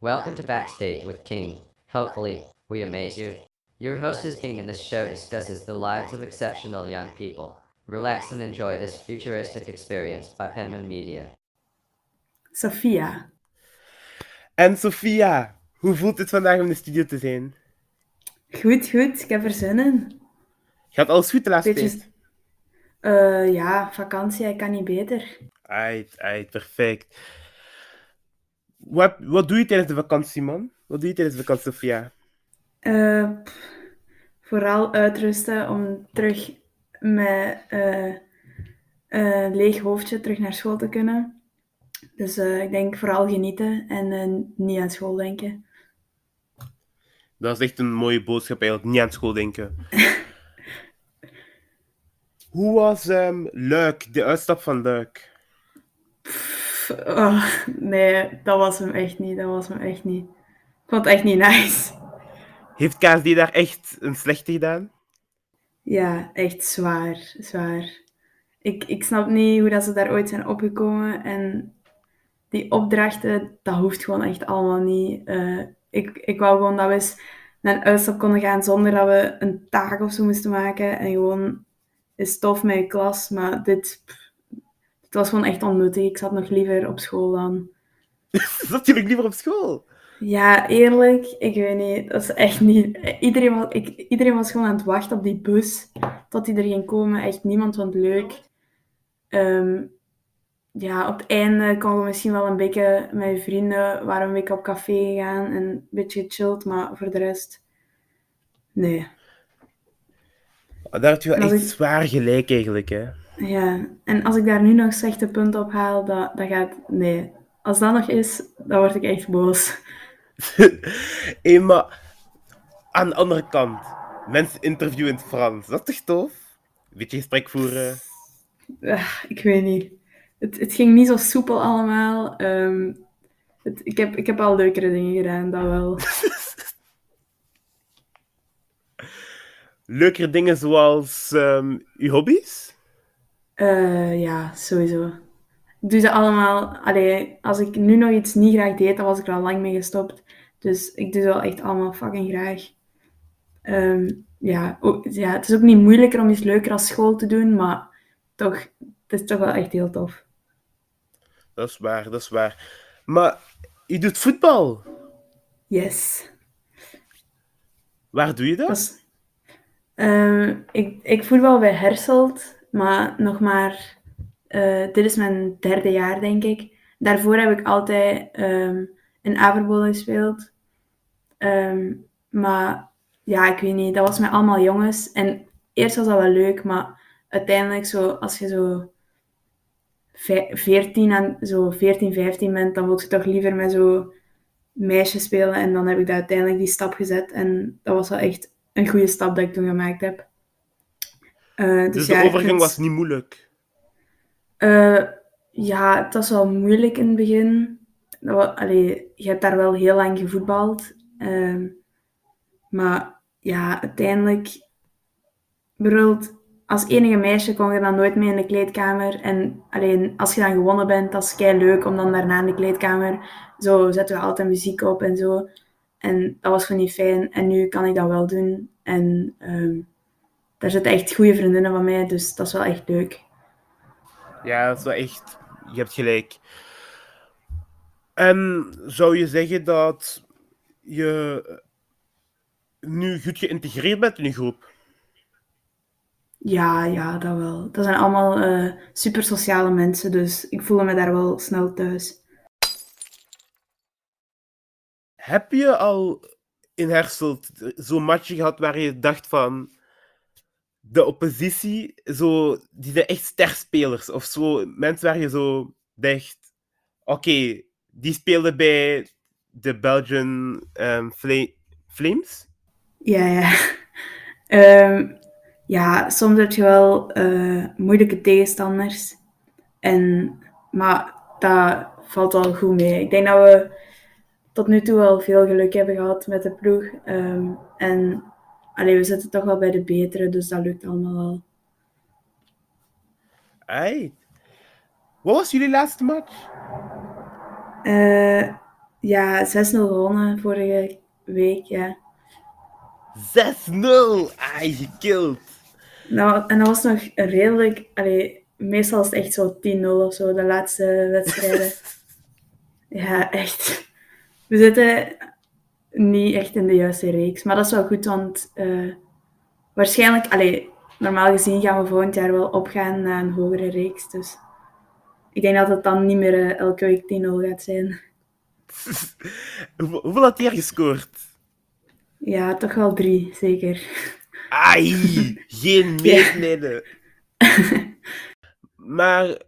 Welcome to Backstage with King. Hopefully, we amaze you. Your host is King, and this show discusses the lives of exceptional young people. Relax and enjoy this futuristic experience by Penman Media. Sophia. En Sophia, hoe voelt het vandaag om in de studio te zijn? Goed, goed. Ik heb er zin in. Gaat alles goed de laatste Beetje- tijd? Eh, ja, vakantie, ik kan niet beter. Aight, aight, perfect. Wat, wat doe je tijdens de vakantie, man? Wat doe je tijdens de vakantie, Sophia? Eh, pff, vooral uitrusten om terug met eh, een leeg hoofdje terug naar school te kunnen. Dus eh, ik denk vooral genieten en niet aan school denken. Dat is echt een mooie boodschap, eigenlijk. Niet aan school denken. Hoe was ehm, Luik, de uitstap van Luik? Pff, oh, nee, dat was hem echt niet. Dat was hem echt niet. Ik vond het echt niet nice. Heeft KSD daar echt een slechte gedaan? Ja, echt zwaar, zwaar. Ik, ik snap niet hoe dat ze daar ooit zijn opgekomen. En die opdrachten, dat hoeft gewoon echt allemaal niet. Eh, ik, ik wou gewoon dat we eens naar een uitstap konden gaan zonder dat we een taak of zo moesten maken. En gewoon is tof met je klas. Maar dit, pff, het was gewoon echt onnuttig. Ik zat nog liever op school dan. Zat je liever op school? Ja, eerlijk, ik weet niet. Dat is echt niet. Iedereen was, ik, iedereen was gewoon aan het wachten op die bus. Tot die er ging komen. Echt niemand vond het leuk. Ehm, ja, op het einde konden we misschien wel een beetje met vrienden. Waren we een beetje op café gegaan en een beetje gechilled. Maar voor de rest, nee. Daar heb je wel echt ik- zwaar gelijk, eigenlijk, hè? Ja, en als ik daar nu nog slechte punten op haal, dat, dat gaat. Nee. Als dat nog is, dan word ik echt boos. Hé, maar aan de andere kant, mensen interviewen in het Frans. Dat is toch tof? Beetje gesprek voeren. Ah, ik weet niet. Het, het ging niet zo soepel allemaal. Ehm, het, ik, heb, ik heb al leukere dingen gedaan, dat wel. Leukere dingen zoals ehm uw hobby's? Eh, ja, sowieso. Ik doe ze allemaal. Allee, als ik nu nog iets niet graag deed, dan was ik er al lang mee gestopt. Dus ik doe ze wel echt allemaal fucking graag. Ehm, ja, ook- ja, het is ook niet moeilijker om iets leuker als school te doen, maar toch, het is toch wel echt heel tof. Dat is waar, dat is waar. Maar je doet voetbal. Yes. Waar doe je dat? Dat is- Ehm, ik, ik voetbal bij Herselt, maar nog maar... eh, dit is mijn derde jaar, denk ik. Daarvoor heb ik altijd ehm, in Averbol gespeeld. Ehm, maar ja, ik weet niet, dat was met allemaal jongens. En eerst was dat wel leuk, maar uiteindelijk, zo, als je zo vij- 14 en zo 14, 15 bent, dan wil je toch liever met zo meisjes spelen. En dan heb ik daar uiteindelijk die stap gezet. En dat was wel echt een goede stap dat ik toen gemaakt heb. Eh, dus Dus de overgang was niet moeilijk. eh, ja, het was wel moeilijk in het begin. Allee, je hebt daar wel heel lang gevoetbald. Ehm, maar ja, uiteindelijk... Bijvoorbeeld, als enige meisje kon je dan nooit mee in de kleedkamer. En alleen als je dan gewonnen bent, dat is kei leuk om dan daarna in de kleedkamer... Zo zetten we altijd muziek op en zo. En dat was gewoon niet fijn. En nu kan ik dat wel doen. En ehm, daar zitten echt goede vriendinnen van mij, dus dat is wel echt leuk. Ja, dat is wel echt... Je hebt gelijk. En zou je zeggen dat je nu goed geïntegreerd bent in je groep? Ja, ja, dat wel. Dat zijn allemaal eh super sociale mensen, dus ik voelde me daar wel snel thuis. Heb je al in Herselt zo'n matchje gehad waar je dacht van... De oppositie, zo, die zijn echt sterspelers. Of zo, mensen waar je zo dacht... Oké, die spelen bij de Belgian Fla- Flames? Ja, ja. Ehm, ja, soms heb je wel eh, moeilijke tegenstanders. En, maar dat valt wel goed mee. Ik denk dat we tot nu toe wel veel geluk hebben gehad met de ploeg. Ehm, en allee, we zitten toch wel bij de betere, dus dat lukt allemaal wel. Ai. Wat was jullie laatste match? Eh, Ja, 6-0 gewonnen vorige week, ja. 6-0! Ai, gekild. Nou, en dat was nog redelijk... Allee, meestal is het echt zo 10-0 of zo, de laatste wedstrijden. ja, echt. We zitten niet echt in de juiste reeks. Maar dat is wel goed, want uh, waarschijnlijk... Allee, normaal gezien gaan we volgend jaar wel opgaan naar een hogere reeks. Dus ik denk dat het dan niet meer uh, elke week 10-0 gaat zijn. Hoeveel had hij gescoord? Ja, toch wel drie, zeker. Ai, geen medelijden. maar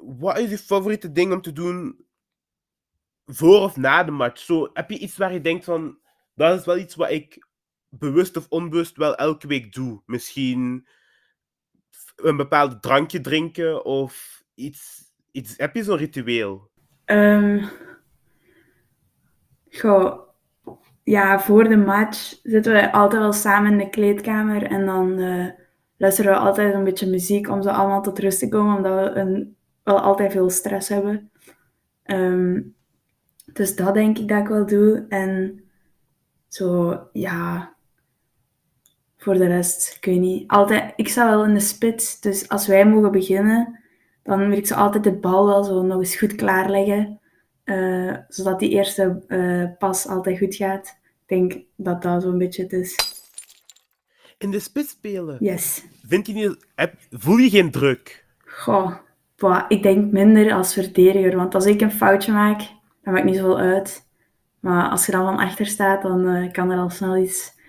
wat is je favoriete ding om te doen voor of na de match? Zo, heb je iets waar je denkt van, dat is wel iets wat ik bewust of onbewust wel elke week doe? Misschien een bepaald drankje drinken of iets. iets heb je zo'n ritueel? Um, ja, voor de match zitten we altijd wel samen in de kleedkamer en dan uh, luisteren we altijd een beetje muziek om zo allemaal tot rust te komen, omdat we wel altijd veel stress hebben. Um, dus dat denk ik dat ik wel doe. En zo, ja, voor de rest, ik weet niet. Altijd, ik sta wel in de spits, dus als wij mogen beginnen, dan wil ik zo altijd de bal wel zo nog eens goed klaarleggen. Uh, zodat die eerste uh, pas altijd goed gaat. Ik denk dat dat zo'n beetje het is. In de spits spelen? Yes. Vind je niet, voel je geen druk? Goh, ik denk minder als verdediger. Want als ik een foutje maak, dan maakt niet zoveel uit. Maar als je dan van achter staat, dan uh, kan er al snel iets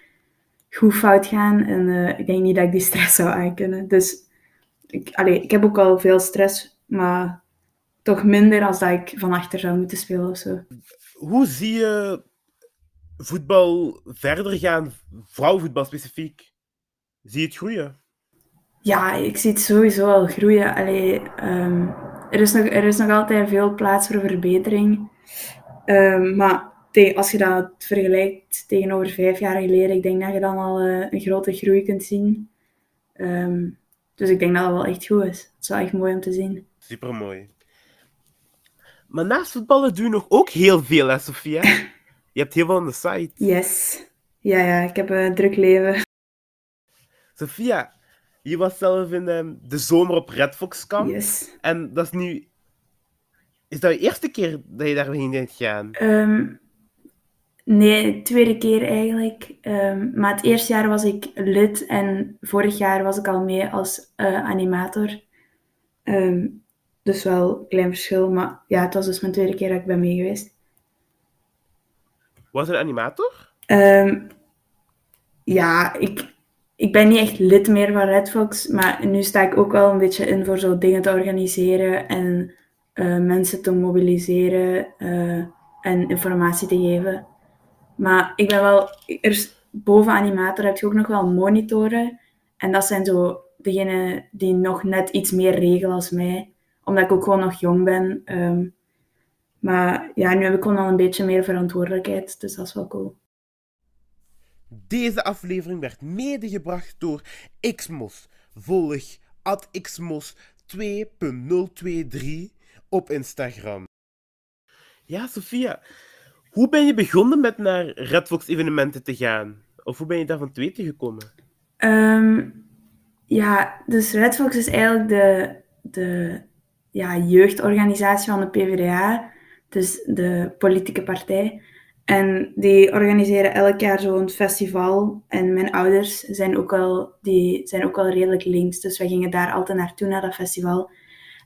goed fout gaan. En ik denk niet dat ik die stress zou aankunnen. Dus ik, allee, ik heb ook al veel stress, maar toch minder als dat ik van achter zou moeten spelen of zo. Hoe zie je voetbal verder gaan, vrouwenvoetbal specifiek? Zie je het groeien? Ja, ik zie het sowieso al groeien. Allee, um, er, is nog, er is nog altijd veel plaats voor verbetering. Um, maar als je dat vergelijkt tegenover vijf jaar geleden, ik denk dat je dan al uh, een grote groei kunt zien. Um, dus ik denk dat dat wel echt goed is. Het is wel echt mooi om te zien. Super mooi. Maar naast voetballen doe je nog ook heel veel, hè, Sofia? Je hebt heel veel aan de site. Yes. Ja, ja, ik heb een druk leven. Sofia, je was zelf in um, de zomer op Red Fox Camp. Yes. En dat is nu... Is dat je eerste keer dat je daarheen bent gaan? Um, nee, tweede keer eigenlijk. Um, maar het eerste jaar was ik lid en vorig jaar was ik al mee als uh, animator. Um, dus wel een klein verschil, maar ja, het was dus mijn tweede keer dat ik ben mee geweest. Was een animator? Ja, ik, ik ben niet echt lid meer van Red Fox, maar nu sta ik ook wel een beetje in voor zo dingen te organiseren en uh, mensen te mobiliseren uh, en informatie te geven. Maar ik ben wel, er, boven animator heb je ook nog wel monitoren. En dat zijn zo degenen die nog net iets meer regelen als mij omdat ik ook gewoon nog jong ben. Um, maar ja, nu heb ik gewoon al een beetje meer verantwoordelijkheid, dus dat is wel cool. Deze aflevering werd medegebracht door Xmos. Volg at Xmos 2.023 op Instagram. Ja, Sofia, hoe ben je begonnen met naar Redfox evenementen te gaan? Of hoe ben je daar van te weten gekomen? Um, ja, dus Redfox is eigenlijk de, de ja, jeugdorganisatie van de PvdA, dus de politieke partij. En die organiseren elk jaar zo'n festival. En mijn ouders zijn ook, wel, die zijn ook wel redelijk links, dus wij gingen daar altijd naartoe, naar dat festival.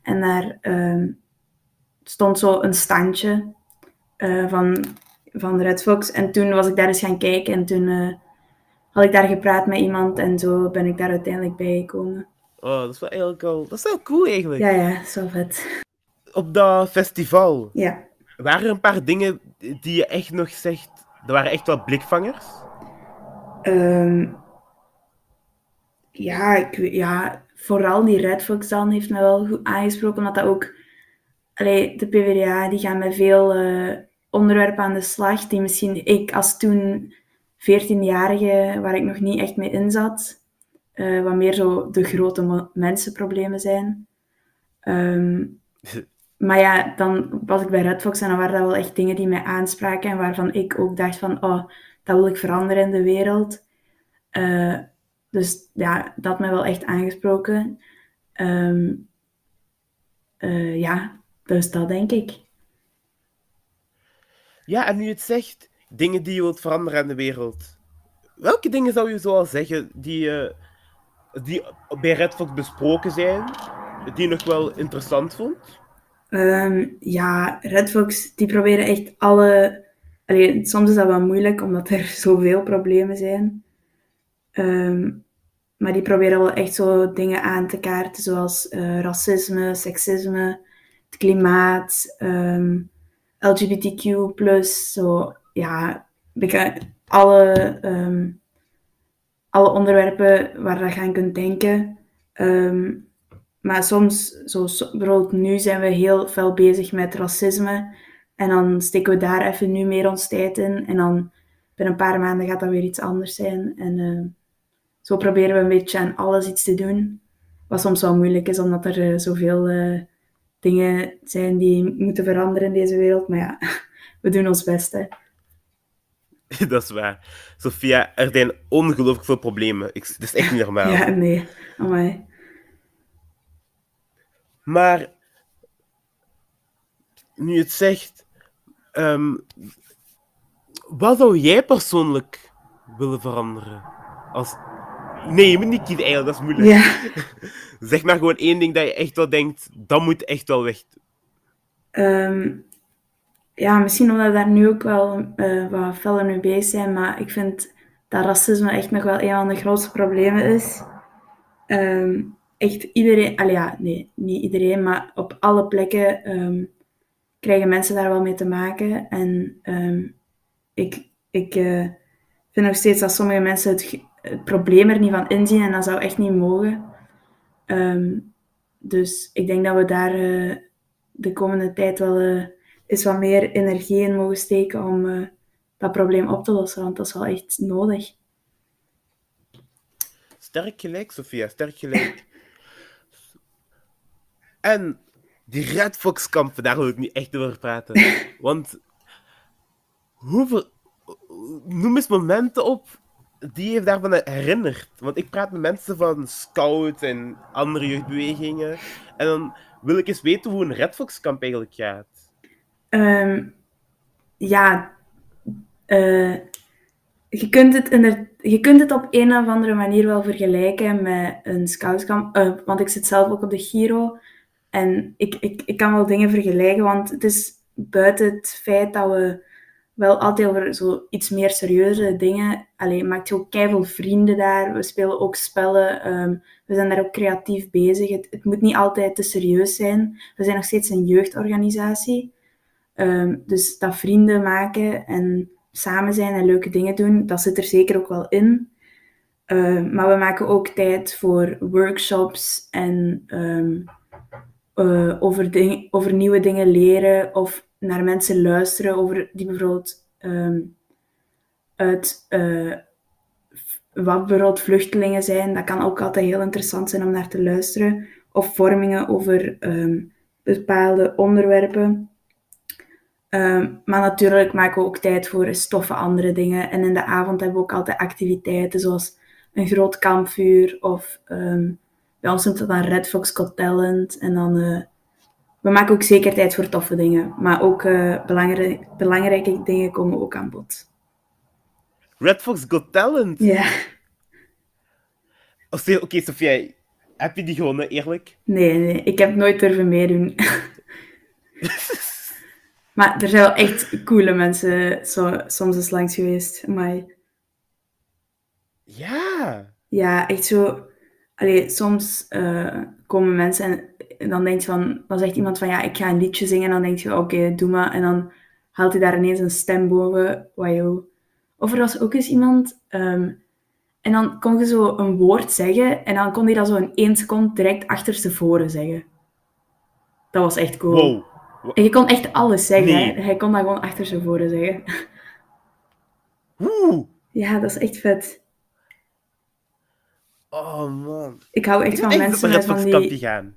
En daar um, stond zo een standje uh, van, van Red Fox. En toen was ik daar eens gaan kijken en toen uh, had ik daar gepraat met iemand en zo ben ik daar uiteindelijk bij gekomen. Oh, dat is wel eigenlijk al... Dat is wel cool eigenlijk. Ja, ja, zo vet. Op dat festival. Ja. Waren er een paar dingen die je echt nog zegt... Dat waren echt wel blikvangers? Um, ja, ik, ja, vooral die Red Fox dan heeft me wel goed aangesproken, omdat dat ook... Allee, de PvdA, die gaan met veel uh, onderwerpen aan de slag, die misschien ik als toen 14-jarige, waar ik nog niet echt mee in zat, uh, wat meer zo de grote mensenproblemen zijn. Um, maar ja, dan was ik bij Red Fox en dan waren dat wel echt dingen die mij aanspraken en waarvan ik ook dacht van, oh, dat wil ik veranderen in de wereld. Eh, dus ja, dat mij wel echt aangesproken. Ehm, eh, ja, dus dat denk ik. Ja, en nu je het zegt, dingen die je wilt veranderen in de wereld. Welke dingen zou je zoal zeggen die, uh, die bij Red Fox besproken zijn, die je nog wel interessant vond? Um, ja, Redfox, die proberen echt alle... Allee, soms is dat wel moeilijk, omdat er zoveel problemen zijn. Um, maar die proberen wel echt zo dingen aan te kaarten, zoals uh, racisme, seksisme, het klimaat, um, LGBTQ+, zo, ja, alle, um, alle onderwerpen waar je aan kunt denken. Um, maar soms, zo, bijvoorbeeld nu zijn we heel veel bezig met racisme. En dan steken we daar even nu meer ons tijd in. En dan binnen een paar maanden gaat dat weer iets anders zijn. En zo proberen we een beetje aan alles iets te doen. Wat soms wel moeilijk is, omdat er uh, zoveel uh, dingen zijn die moeten veranderen in deze wereld. Maar ja, we doen ons best. Hè. Dat is waar. Sophia, er zijn ongelooflijk veel problemen. Ik, dat is echt niet normaal. ja, nee. Amai. Maar nu je het zegt, um, wat zou jij persoonlijk willen veranderen? Als... Nee, je moet niet kiezen eigenlijk, dat is moeilijk. Ja. zeg maar gewoon één ding dat je echt wel denkt, dat moet echt wel weg. Um, ja, misschien omdat we daar nu ook wel uh, wat feller mee bezig zijn, maar ik vind dat racisme echt nog wel een van de grootste problemen is. Um, echt iedereen, al ja, nee, niet iedereen, maar op alle plekken um, krijgen mensen daar wel mee te maken. En ik, ik uh, vind nog steeds dat sommige mensen het, het, probleem er niet van inzien en dat zou echt niet mogen. Um, dus ik denk dat we daar uh, de komende tijd wel uh, eens wat meer energie in mogen steken om dat probleem op te lossen, want dat is wel echt nodig. Sterk gelijk, Sofia, sterk gelijk. En die Red Fox kampen, daar wil ik niet echt over praten. Want hoeveel... Noem eens momenten op die je daarvan herinnert. Want ik praat met mensen van scouts en andere jeugdbewegingen. En dan wil ik eens weten hoe een Red Fox kamp eigenlijk gaat. Um, ja, uh, je, kunt het je kunt het op een of andere manier wel vergelijken met een scoutskamp. Uh, want ik zit zelf ook op de Giro. En ik, ik, ik kan wel dingen vergelijken, want het is buiten het feit dat we wel altijd over zo iets meer serieuze dingen. Alleen maakt je ook keihard vrienden daar. We spelen ook spellen. Um, we zijn daar ook creatief bezig. Het, het, moet niet altijd te serieus zijn. We zijn nog steeds een jeugdorganisatie. Um, dus dat vrienden maken en samen zijn en leuke dingen doen, dat zit er zeker ook wel in. Uh, maar we maken ook tijd voor workshops en um, over, ding, over nieuwe dingen leren of naar mensen luisteren over die bijvoorbeeld um, uit uh, wat bijvoorbeeld vluchtelingen zijn. Dat kan ook altijd heel interessant zijn om naar te luisteren. Of vormingen over um, bepaalde onderwerpen. Um, maar natuurlijk maken we ook tijd voor stoffe andere dingen. En in de avond hebben we ook altijd activiteiten zoals een groot kampvuur of bij ons noemt dat dan Red Fox Got Talent. En dan, uh, we maken ook zeker tijd voor toffe dingen. Maar ook uh, belangrijk, belangrijke dingen komen ook aan bod. Red Fox Got Talent? Ja. Oké, okay, Sofia, heb je die gewonnen, eerlijk? Nee, nee, ik heb nooit durven meedoen. maar er zijn wel echt coole mensen zo, soms eens langs geweest. Maar... Ja. Ja, echt zo allee, soms uh, komen mensen en, en, dan denk je van, dan zegt iemand van ja, ik ga een liedje zingen. En dan denk je, oké, okay, doe maar. En dan haalt hij daar ineens een stem boven. Wow. Of er was ook eens iemand, um, en dan kon je zo een woord zeggen. En dan kon hij dat zo in één seconde direct achterstevoren zeggen. Dat was echt cool. Wow. En je kon echt alles zeggen. Nee. Hij kon dat gewoon achterstevoren zeggen. Oeh. Ja, dat is echt vet. Oh man. Ik hou echt ik van mensen met van die... gaan.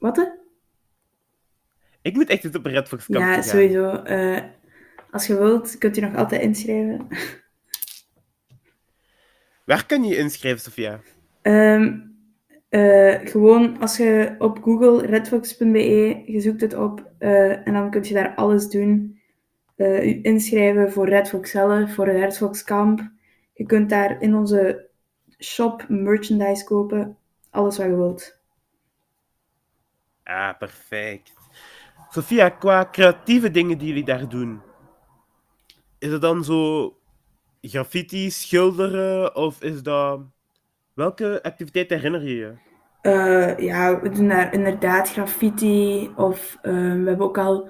Wat? Hè? Ik moet echt eens op een Red Fox kamp Ja, sowieso. Eh, als je wilt, kunt u nog altijd inschrijven. Waar kan je je inschrijven, Sofia? Ehm, eh, gewoon als je op Google redfox.be, je zoekt het op eh, en dan kun je daar alles doen. Eh, u inschrijven voor Red Fox zelf, voor het Red Fox kamp. Je kunt daar in onze shop merchandise kopen. Alles wat je wilt. Ah, perfect. Sofia, qua creatieve dingen die jullie daar doen, is het dan zo graffiti, schilderen of is dat... Welke activiteit herinner je je? Eh, ja, we doen daar inderdaad graffiti. Of ehm, we hebben ook al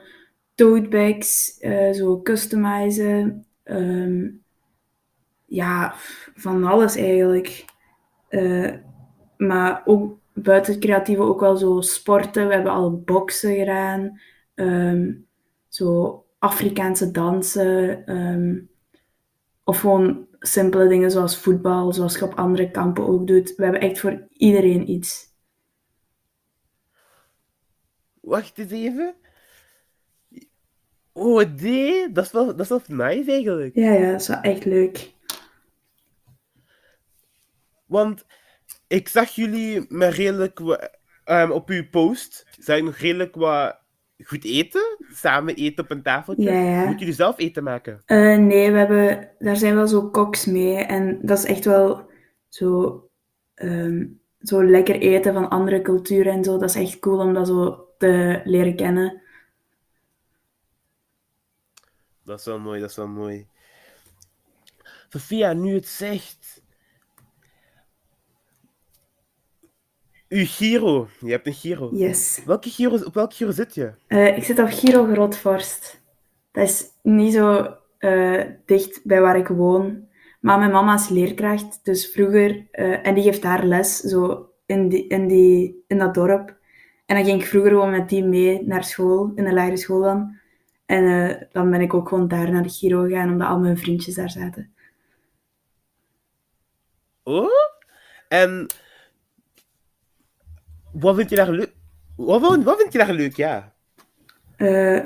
tote bags, eh, zo customizen. Ehm, ja, van alles eigenlijk. Eh, maar ook buiten het creatieve ook wel zo sporten. We hebben al boksen gedaan. Ehm, zo Afrikaanse dansen. ehm, of gewoon simpele dingen zoals voetbal, zoals je op andere kampen ook doet. We hebben echt voor iedereen iets. Wacht eens even. Oh, nee, dat is wel, dat is wel nice eigenlijk. Ja, ja, dat is wel echt leuk. Want ik zag jullie met redelijk ehm, op uw post, zag ik nog redelijk wat goed eten. Samen eten op een tafeltje. Ja, ja. Moeten jullie zelf eten maken? Eh, nee, we hebben, daar zijn wel zo koks mee. En dat is echt wel zo, ehm, zo lekker eten van andere culturen en zo. Dat is echt cool om dat zo te leren kennen. Dat is wel mooi, dat is wel mooi. Sophia, nu het zegt. Uw Giro. Je hebt een Giro. Yes. Welke Giro, op welke Giro zit je? Eh, ik zit op Giro Grootvorst. Dat is niet zo eh, dicht bij waar ik woon. Maar mijn mama is leerkracht, dus vroeger... eh, en die geeft daar les, zo in, die, in, die, in dat dorp. En dan ging ik vroeger gewoon met die mee naar school, in de lagere school dan. En dan ben ik ook gewoon daar naar de Giro gegaan, omdat al mijn vriendjes daar zaten. Oh? En. Wat vind je daar leuk? Wat, je daar leuk, ja? Eh,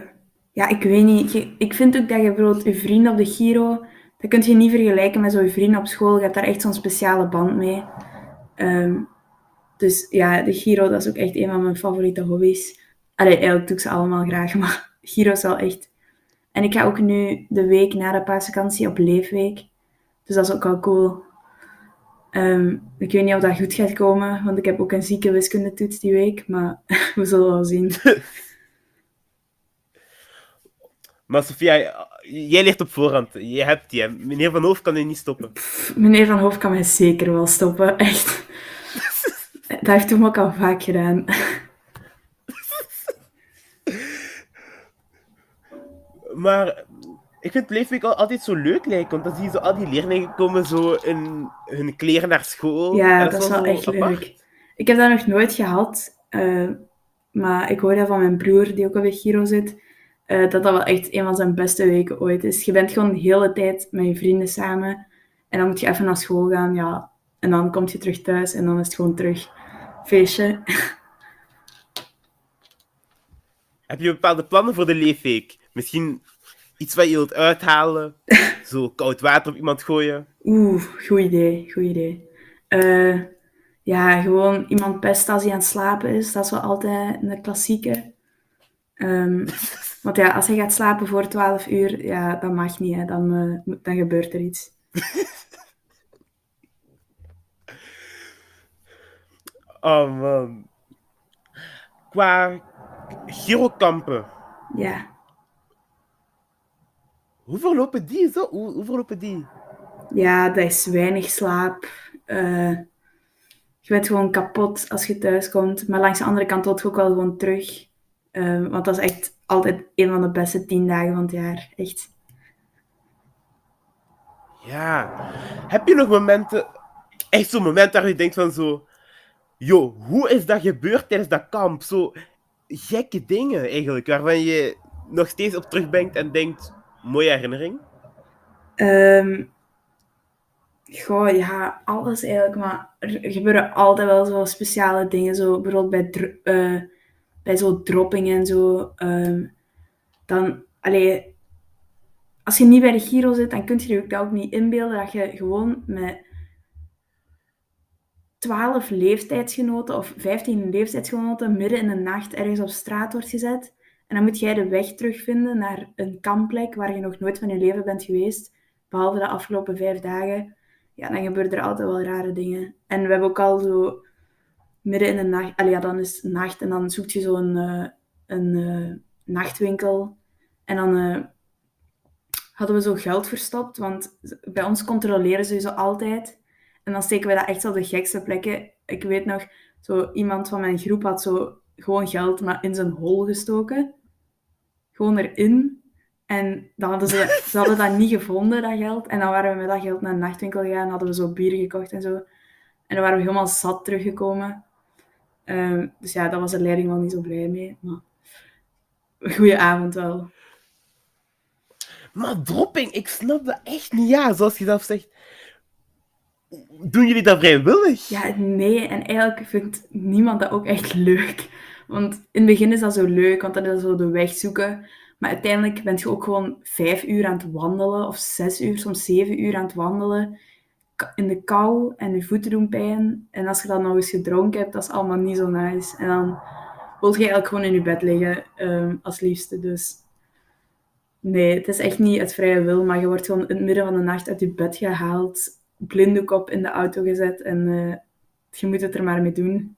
ja, ik weet niet. Ik vind ook dat je bijvoorbeeld je vrienden op de Giro, dat kun je niet vergelijken met zo'n vrienden op school. Je hebt daar echt zo'n speciale band mee. Ehm, dus ja, de Giro, dat is ook echt een van mijn favoriete hobby's. Allee, eigenlijk doe ik ze allemaal graag, maar Giro is wel echt... En ik ga ook nu de week na de paasvakantie op leefweek. Dus dat is ook wel cool. Ehm, ik weet niet of dat goed gaat komen, want ik heb ook een zieke wiskundetoets die week, maar we zullen wel zien. Maar Sofia, jij ligt op voorhand. Je hebt die. Meneer Van Hoof kan je niet stoppen. Meneer Van Hoof kan mij zeker wel stoppen, echt. Dat heeft hij ook al vaak gedaan. Maar ik vind Leefweek al altijd zo leuk lijken. Want dan zie je zo al die leerlingen komen zo in hun kleren naar school. Ja, dat is wel echt apart. leuk. Ik heb dat nog nooit gehad, eh, maar ik hoor dat van mijn broer, die ook op de Giro zit, eh, dat dat wel echt een van zijn beste weken ooit is. Je bent gewoon de hele tijd met je vrienden samen en dan moet je even naar school gaan, ja. En dan kom je terug thuis en dan is het gewoon terug feestje. Heb je bepaalde plannen voor de Leefweek? Misschien iets wat je wilt uithalen? zo koud water op iemand gooien? Oeh, goed idee, goed idee. Eh, ja, gewoon iemand pesten als hij aan het slapen is. Dat is wel altijd een klassieke. Ehm, want ja, als hij gaat slapen voor 12 uur, ja, dat mag niet. Hè. Dan, eh, dan gebeurt er iets. Oh man. Qua girokampen, Ja, hoe verlopen die zo? Hoe, hoe verlopen die? ja dat is weinig slaap. Eh, je bent gewoon kapot als je thuis komt. Maar langs de andere kant wil je ook wel gewoon terug. Eh, want dat is echt altijd een van de beste tien dagen van het jaar. Echt. Ja. Heb je nog momenten, echt zo'n moment waar je denkt van zo... Yo, hoe is dat gebeurd tijdens dat kamp? Zo gekke dingen eigenlijk, waarvan je nog steeds op terugdenkt en denkt... Mooie herinnering. Ehm goh, ja, alles eigenlijk. Maar er gebeuren altijd wel zo speciale dingen. Zo bijvoorbeeld bij eh, bij zo droppingen en zo, ehm, dan, allee, als je niet bij de Giro zit, dan kun je je ook niet inbeelden dat je gewoon met 12 leeftijdsgenoten of 15 leeftijdsgenoten midden in de nacht ergens op straat wordt gezet. En dan moet jij de weg terugvinden naar een kampplek waar je nog nooit van je leven bent geweest, behalve de afgelopen vijf dagen. Ja, dan gebeuren er altijd wel rare dingen. En we hebben ook al zo midden in de nacht, allee, ja, dan is het nacht en dan zoekt je zo'n uh, een uh, nachtwinkel. En dan uh, hadden we zo geld verstopt, want bij ons controleren ze zo altijd. En dan steken we dat echt op de gekste plekken. Ik weet nog, zo iemand van mijn groep had zo gewoon geld maar in zijn hol gestoken. Gewoon erin. En dan hadden ze, ze hadden dat niet gevonden, dat geld. En dan waren we met dat geld naar een nachtwinkel gegaan, hadden we zo bier gekocht en zo. En dan waren we helemaal zat teruggekomen. Um, dus ja, daar was de leiding wel niet zo blij mee. Maar goeie avond wel. Maar dropping, ik snap dat echt niet. Ja, zoals je zelf zegt. Doen jullie dat vrijwillig? Ja, nee. En eigenlijk vindt niemand dat ook echt leuk. Want in het begin is dat zo leuk, want dan is zo de weg zoeken. Maar uiteindelijk ben je ook gewoon vijf uur aan het wandelen, of zes uur, soms zeven uur aan het wandelen. In de kou en je voeten doen pijn. En als je dan nog eens gedronken hebt, dat is allemaal niet zo nice. En dan wil je eigenlijk gewoon in je bed liggen, um, als liefste. Dus nee, het is echt niet het vrije wil, maar je wordt gewoon in het midden van de nacht uit je bed gehaald, blinde kop in de auto gezet en uh, je moet het er maar mee doen.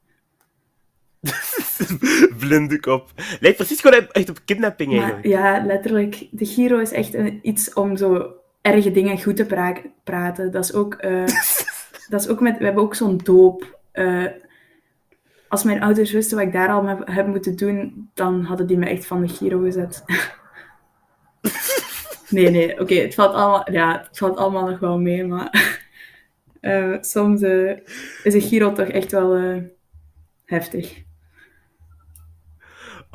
Blinde kop. Lijkt precies gewoon echt op kidnapping eigenlijk. ja, letterlijk. De Giro is echt een, iets om zo erge dingen goed te pra praten. Dat is ook, uh, dat is ook met... We hebben ook zo'n doop. Uh, als mijn ouders wisten wat ik daar al heb, heb moeten doen, dan hadden die me echt van de Giro gezet. nee, nee, oké, okay, het, valt allemaal, ja, het valt allemaal nog wel mee, maar uh, soms is een Giro toch echt wel heftig.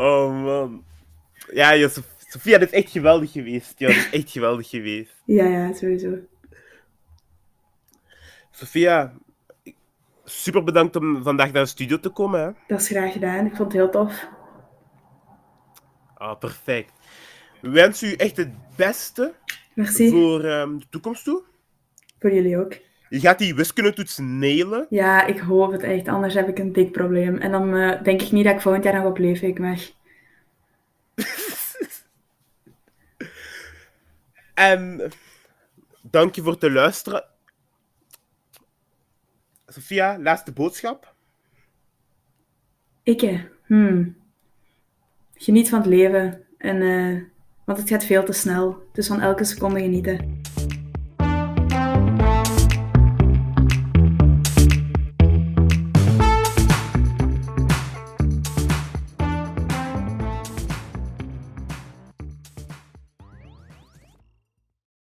Oh man. Ja, Sofia, dat is echt geweldig geweest. Ja, dat is echt geweldig geweest. Ja, ja, sowieso. Sofia, super bedankt om vandaag naar de studio te komen. Hè? Dat is graag gedaan. Ik vond het heel tof. Ah, perfect. We wensen u echt het beste Merci. voor um, de toekomst toe. Voor jullie ook. Je gaat die wiskundetoets nailen. Ja, ik hoop het echt. Anders heb ik een dik probleem. En dan uh, denk ik niet dat ik volgend jaar nog op leefweek mag. en dank je voor het luisteren. Sophia, laatste boodschap. Ik, hmm. Geniet van het leven. En, uh, want het gaat veel te snel. Dus van elke seconde genieten.